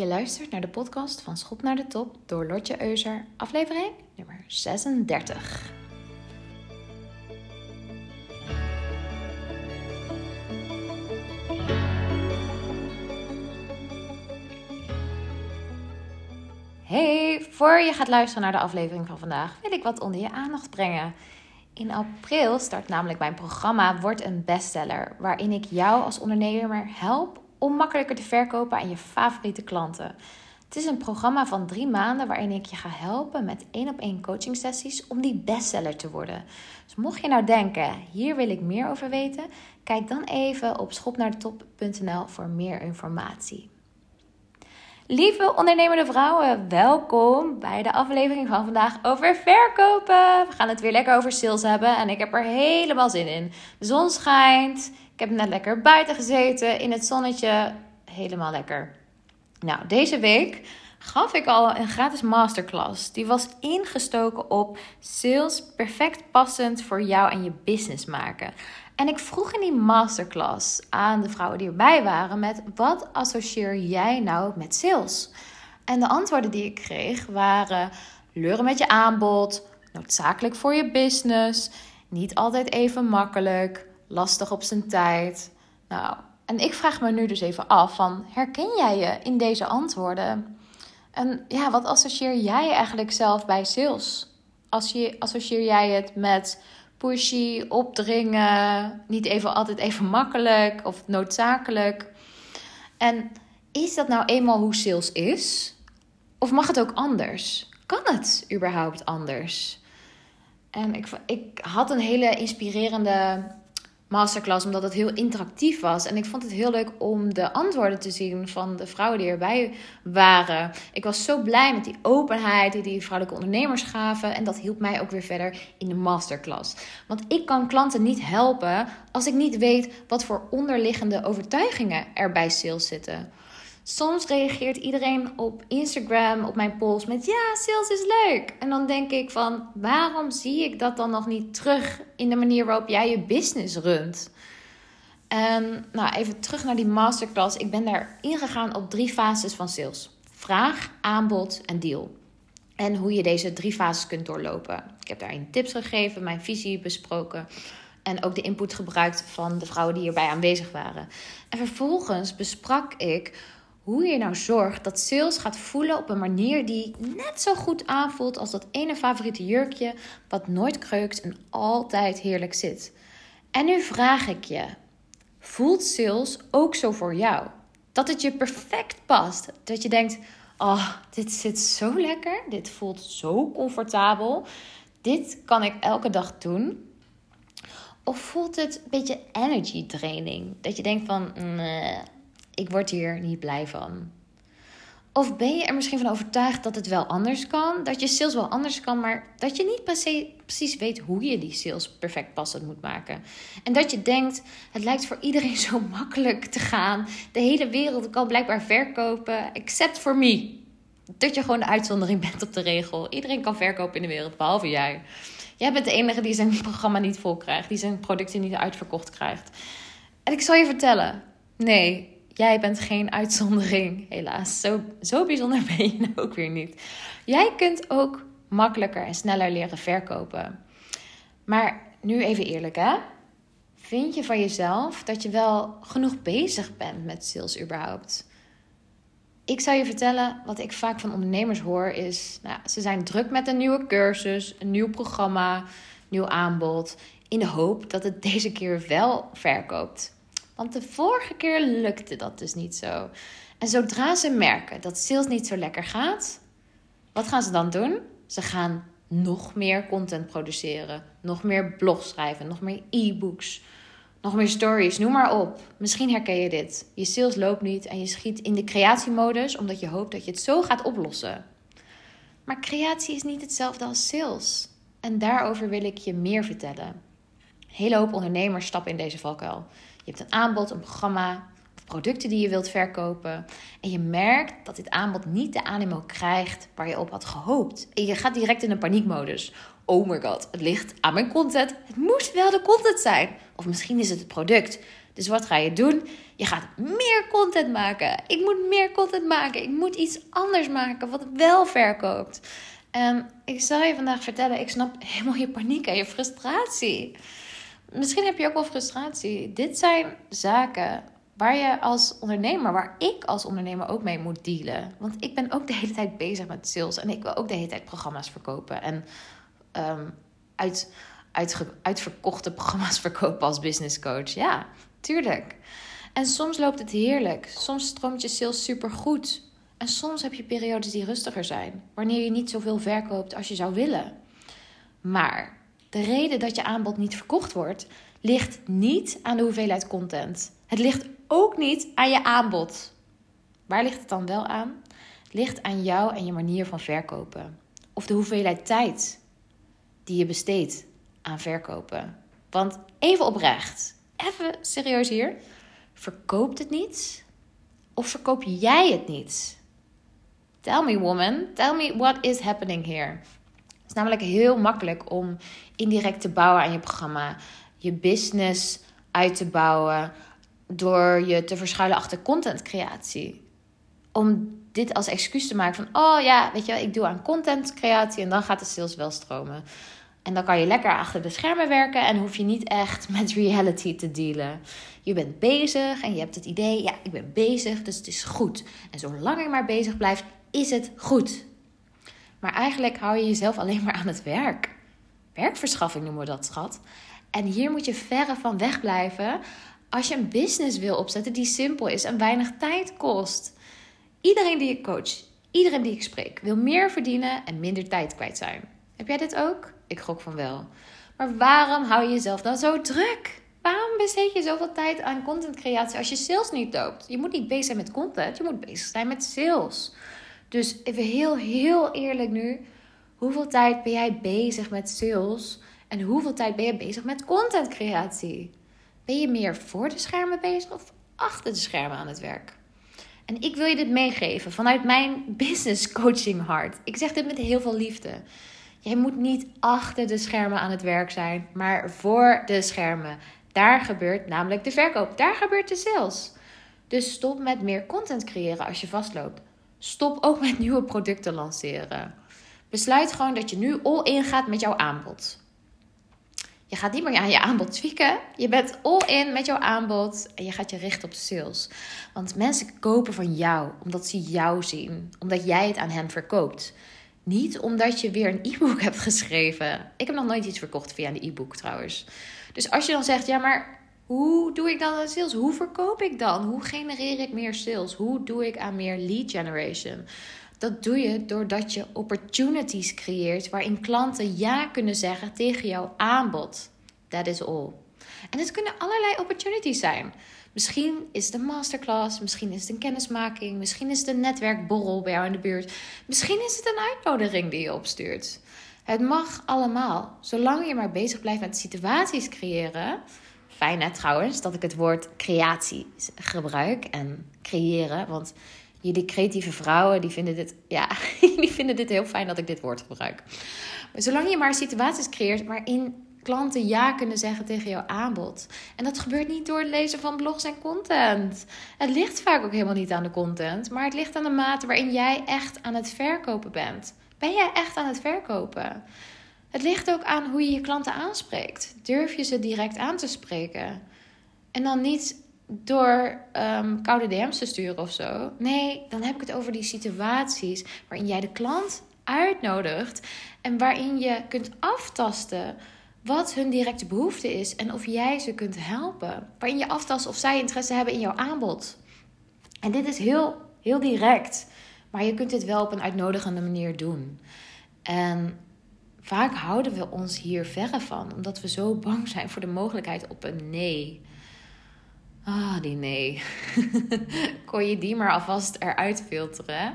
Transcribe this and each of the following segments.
Je luistert naar de podcast van Schop naar de Top door Lotje Euser, aflevering nummer 36. Hey, voor je gaat luisteren naar de aflevering van vandaag, wil ik wat onder je aandacht brengen. In april start namelijk mijn programma Word een bestseller, waarin ik jou als ondernemer help om makkelijker te verkopen aan je favoriete klanten. Het is een programma van drie maanden waarin ik je ga helpen met één op één coaching sessies om die bestseller te worden. Dus mocht je nou denken, hier wil ik meer over weten, kijk dan even op schopnaardetop.nl voor meer informatie. Lieve ondernemende vrouwen, welkom bij de aflevering van vandaag over verkopen. We gaan het weer lekker over sales hebben en ik heb er helemaal zin in. De zon schijnt, heb net lekker buiten gezeten in het zonnetje, helemaal lekker. Nou, deze week gaf ik al een gratis masterclass. Die was ingestoken op sales perfect passend voor jou en je business maken. En ik vroeg in die masterclass aan de vrouwen die erbij waren met wat associeer jij nou met sales? En de antwoorden die ik kreeg waren leuren met je aanbod, noodzakelijk voor je business, niet altijd even makkelijk, lastig op zijn tijd. Nou, en ik vraag me nu dus even af van herken jij je in deze antwoorden? En ja, wat associeer jij eigenlijk zelf bij sales? Associeer jij het met pushy, opdringen, niet even altijd even makkelijk of noodzakelijk. En is dat nou eenmaal hoe sales is? Of mag het ook anders? Kan het überhaupt anders? En ik, ik had een hele inspirerende masterclass, omdat het heel interactief was. En ik vond het heel leuk om de antwoorden te zien van de vrouwen die erbij waren. Ik was zo blij met die openheid die die vrouwelijke ondernemers gaven. En dat hielp mij ook weer verder in de masterclass. Want ik kan klanten niet helpen als ik niet weet wat voor onderliggende overtuigingen er bij sales zitten. Soms reageert iedereen op Instagram op mijn post met ja, sales is leuk. En dan denk ik van waarom zie ik dat dan nog niet terug in de manier waarop jij je business runt? En nou, even terug naar die masterclass. Ik ben daar ingegaan op drie fases van sales: vraag, aanbod en deal. En hoe je deze drie fases kunt doorlopen. Ik heb daarin tips gegeven, mijn visie besproken. En ook de input gebruikt van de vrouwen die hierbij aanwezig waren. En vervolgens besprak ik hoe je nou zorgt dat sales gaat voelen op een manier die net zo goed aanvoelt als dat ene favoriete jurkje wat nooit kreukt en altijd heerlijk zit. En nu vraag ik je: voelt sales ook zo voor jou? Dat het je perfect past. Dat je denkt: oh, dit zit zo lekker. Dit voelt zo comfortabel. Dit kan ik elke dag doen. Of voelt het een beetje energy training? Dat je denkt van, ik word hier niet blij van. Of ben je er misschien van overtuigd dat het wel anders kan? Dat je sales wel anders kan, maar dat je niet precies weet hoe je die sales perfect passend moet maken. En dat je denkt, het lijkt voor iedereen zo makkelijk te gaan. De hele wereld kan blijkbaar verkopen, except for me. Dat je gewoon de uitzondering bent op de regel. Iedereen kan verkopen in de wereld, behalve jij. Jij bent de enige die zijn programma niet vol krijgt, die zijn producten niet uitverkocht krijgt. En ik zal je vertellen, nee, Jij bent geen uitzondering, helaas. Zo, zo bijzonder ben je ook weer niet. Jij kunt ook makkelijker en sneller leren verkopen. Maar nu even eerlijk, hè? Vind je van jezelf dat je wel genoeg bezig bent met sales überhaupt? Ik zou je vertellen, wat ik vaak van ondernemers hoor, is: nou, ze zijn druk met een nieuwe cursus, een nieuw programma, nieuw aanbod, in de hoop dat het deze keer wel verkoopt. Want de vorige keer lukte dat dus niet zo. En zodra ze merken dat sales niet zo lekker gaat, wat gaan ze dan doen? Ze gaan nog meer content produceren, nog meer blogs schrijven, nog meer e-books, nog meer stories, noem maar op. Misschien herken je dit. Je sales loopt niet en je schiet in de creatiemodus omdat je hoopt dat je het zo gaat oplossen. Maar creatie is niet hetzelfde als sales. En daarover wil ik je meer vertellen. Een hele hoop ondernemers stappen in deze valkuil. Je hebt een aanbod, een programma of producten die je wilt verkopen. En je merkt dat dit aanbod niet de animo krijgt waar je op had gehoopt. En je gaat direct in een paniekmodus. Oh my god, het ligt aan mijn content. Het moet wel de content zijn. Of misschien is het het product. Dus wat ga je doen? Je gaat meer content maken. Ik moet meer content maken. Ik moet iets anders maken wat wel verkoopt. En ik zal je vandaag vertellen, ik snap helemaal je paniek en je frustratie. Misschien heb je ook wel frustratie. Dit zijn zaken waar je als ondernemer, waar ik als ondernemer ook mee moet dealen. Want ik ben ook de hele tijd bezig met sales en ik wil ook de hele tijd programma's verkopen. En um, uit, uit, uitverkochte programma's verkopen als business coach. Ja, tuurlijk. En soms loopt het heerlijk. Soms stroomt je sales super goed. En soms heb je periodes die rustiger zijn, wanneer je niet zoveel verkoopt als je zou willen. Maar de reden dat je aanbod niet verkocht wordt, ligt niet aan de hoeveelheid content. Het ligt ook niet aan je aanbod. Waar ligt het dan wel aan? Het ligt aan jou en je manier van verkopen. Of de hoeveelheid tijd die je besteedt aan verkopen. Want even oprecht, even serieus hier. Verkoopt het niet? Of verkoop jij het niet? Tell me, woman. Tell me what is happening here. Is namelijk heel makkelijk om indirect te bouwen aan je programma, je business uit te bouwen door je te verschuilen achter contentcreatie. Om dit als excuus te maken van, oh ja, weet je, ik doe aan contentcreatie en dan gaat de sales wel stromen. En dan kan je lekker achter de schermen werken en hoef je niet echt met reality te dealen. Je bent bezig en je hebt het idee, ja, ik ben bezig, dus het is goed. En zolang ik maar bezig blijf, is het goed. Maar eigenlijk hou je jezelf alleen maar aan het werk. Werkverschaffing noemen we dat, schat. En hier moet je verre van wegblijven als je een business wil opzetten die simpel is en weinig tijd kost. Iedereen die ik coach, iedereen die ik spreek, wil meer verdienen en minder tijd kwijt zijn. Heb jij dit ook? Ik gok van wel. Maar waarom hou je jezelf dan zo druk? Waarom besteed je zoveel tijd aan contentcreatie als je sales niet loopt? Je moet niet bezig zijn met content, je moet bezig zijn met sales. Dus even heel, heel eerlijk nu. Hoeveel tijd ben jij bezig met sales? En hoeveel tijd ben je bezig met contentcreatie? Ben je meer voor de schermen bezig of achter de schermen aan het werk? En ik wil je dit meegeven vanuit mijn business coaching hart. Ik zeg dit met heel veel liefde. Jij moet niet achter de schermen aan het werk zijn, maar voor de schermen. Daar gebeurt namelijk de verkoop. Daar gebeurt de sales. Dus stop met meer content creëren als je vastloopt. Stop ook met nieuwe producten lanceren. Besluit gewoon dat je nu all in gaat met jouw aanbod. Je gaat niet meer aan je aanbod tweaken. Je bent all in met jouw aanbod en je gaat je richten op sales. Want mensen kopen van jou omdat ze jou zien, omdat jij het aan hen verkoopt. Niet omdat je weer een e-book hebt geschreven. Ik heb nog nooit iets verkocht via een e-book trouwens. Dus als je dan zegt, ja, maar hoe doe ik dan aan sales? Hoe verkoop ik dan? Hoe genereer ik meer sales? Hoe doe ik aan meer lead generation? Dat doe je doordat je opportunities creëert waarin klanten ja kunnen zeggen tegen jouw aanbod. That is all. En het kunnen allerlei opportunities zijn. Misschien is het een masterclass, misschien is het een kennismaking, misschien is het een netwerkborrel bij jou in de buurt, misschien is het een uitnodiging die je opstuurt. Het mag allemaal, zolang je maar bezig blijft met situaties creëren. Fijn hè trouwens dat ik het woord creatie gebruik en creëren, want jullie creatieve vrouwen die vinden dit, ja, die vinden dit heel fijn dat ik dit woord gebruik. Zolang je maar situaties creëert waarin klanten ja kunnen zeggen tegen jouw aanbod. En dat gebeurt niet door het lezen van blogs en content. Het ligt vaak ook helemaal niet aan de content, maar het ligt aan de mate waarin jij echt aan het verkopen bent. Ben jij echt aan het verkopen? Het ligt ook aan hoe je je klanten aanspreekt. Durf je ze direct aan te spreken? En dan niet door um, koude DM's te sturen of zo. Nee, dan heb ik het over die situaties waarin jij de klant uitnodigt en waarin je kunt aftasten wat hun directe behoefte is en of jij ze kunt helpen. Waarin je aftast of zij interesse hebben in jouw aanbod. En dit is heel, heel direct, maar je kunt dit wel op een uitnodigende manier doen. En vaak houden we ons hier verre van, omdat we zo bang zijn voor de mogelijkheid op een nee. Ah, die nee. Kon je die maar alvast eruit filteren?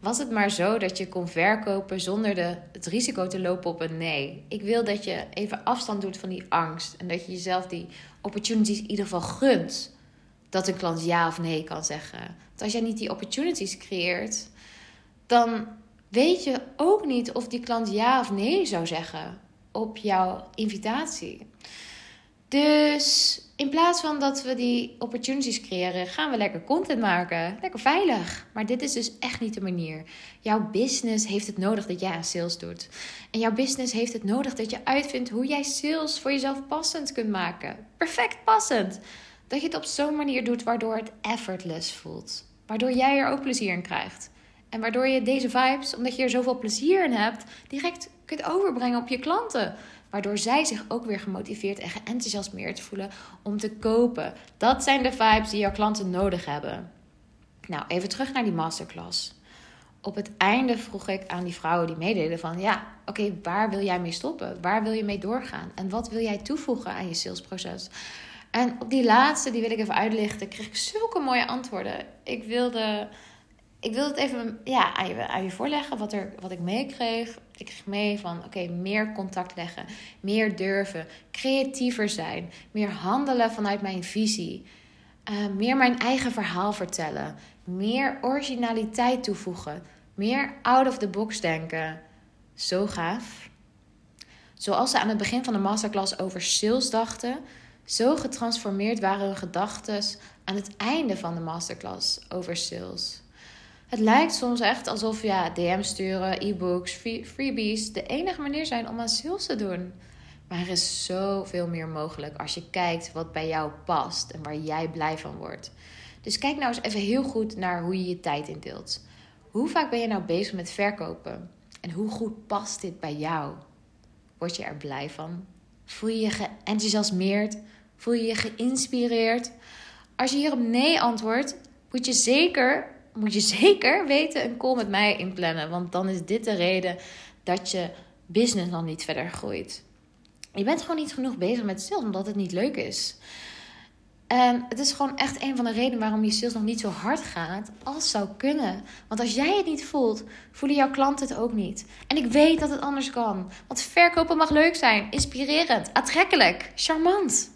Was het maar zo dat je kon verkopen zonder de, het risico te lopen op een nee? Ik wil dat je even afstand doet van die angst. En dat je jezelf die opportunities in ieder geval gunt. Dat een klant ja of nee kan zeggen. Want als jij niet die opportunities creëert, dan weet je ook niet of die klant ja of nee zou zeggen op jouw invitatie. Dus in plaats van dat we die opportunities creëren, gaan we lekker content maken. Lekker veilig. Maar dit is dus echt niet de manier. Jouw business heeft het nodig dat jij sales doet. En jouw business heeft het nodig dat je uitvindt hoe jij sales voor jezelf passend kunt maken. Perfect passend. Dat je het op zo'n manier doet waardoor het effortless voelt. Waardoor jij er ook plezier in krijgt. En waardoor je deze vibes, omdat je er zoveel plezier in hebt, direct kunt overbrengen op je klanten. Waardoor zij zich ook weer gemotiveerd en geenthousiasmeerd voelen om te kopen. Dat zijn de vibes die jouw klanten nodig hebben. Nou, even terug naar die masterclass. Op het einde vroeg ik aan die vrouwen die meededen van... ja, oké, waar wil jij mee stoppen? Waar wil je mee doorgaan? En wat wil jij toevoegen aan je salesproces? En op die laatste, die wil ik even uitlichten, kreeg ik zulke mooie antwoorden. Ik wilde ik wil het even ja, aan, je, voorleggen wat, er, wat ik meekreeg. Ik kreeg mee van oké, meer contact leggen, meer durven, creatiever zijn, meer handelen vanuit mijn visie, uh, meer mijn eigen verhaal vertellen, meer originaliteit toevoegen, meer out of the box denken. Zo gaaf. Zoals ze aan het begin van de masterclass over sales dachten, zo getransformeerd waren hun gedachten aan het einde van de masterclass over sales. Het lijkt soms echt alsof ja, DM sturen, e-books, freebies de enige manier zijn om aan sales te doen. Maar er is zoveel meer mogelijk als je kijkt wat bij jou past en waar jij blij van wordt. Dus kijk nou eens even heel goed naar hoe je je tijd indeelt. Hoe vaak ben je nou bezig met verkopen? En hoe goed past dit bij jou? Word je er blij van? Voel je je geenthousiasmeerd? Voel je je geïnspireerd? Als je hierop nee antwoordt, moet je zeker moet je zeker weten een call met mij inplannen. Want dan is dit de reden dat je business nog niet verder groeit. Je bent gewoon niet genoeg bezig met sales omdat het niet leuk is. En het is gewoon echt een van de redenen waarom je sales nog niet zo hard gaat als zou kunnen. Want als jij het niet voelt, voelen jouw klanten het ook niet. En ik weet dat het anders kan. Want verkopen mag leuk zijn, inspirerend, aantrekkelijk, charmant.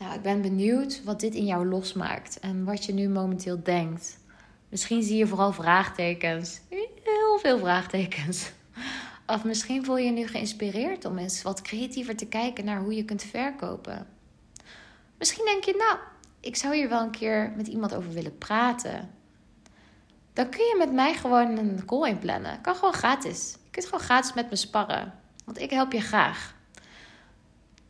Nou, ik ben benieuwd wat dit in jou losmaakt en wat je nu momenteel denkt. Misschien zie je vooral vraagtekens. Heel veel vraagtekens. Of misschien voel je je nu geïnspireerd om eens wat creatiever te kijken naar hoe je kunt verkopen. Misschien denk je, nou, ik zou hier wel een keer met iemand over willen praten. Dan kun je met mij gewoon een call inplannen. Kan gewoon gratis. Je kunt gewoon gratis met me sparren. Want ik help je graag.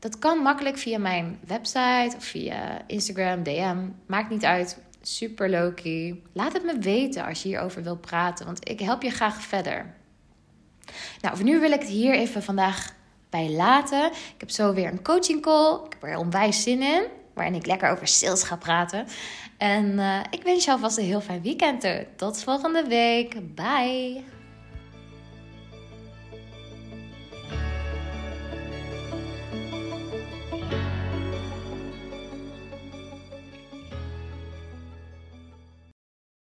Dat kan makkelijk via mijn website of via Instagram, DM. Maakt niet uit. Super low-key. Laat het me weten als je hierover wilt praten, want ik help je graag verder. Nou, voor nu wil ik het hier even vandaag bij laten. Ik heb zo weer een coaching call. Ik heb er onwijs zin in, waarin ik lekker over sales ga praten. En uh, ik wens je alvast een heel fijn weekend. Tot volgende week. Bye.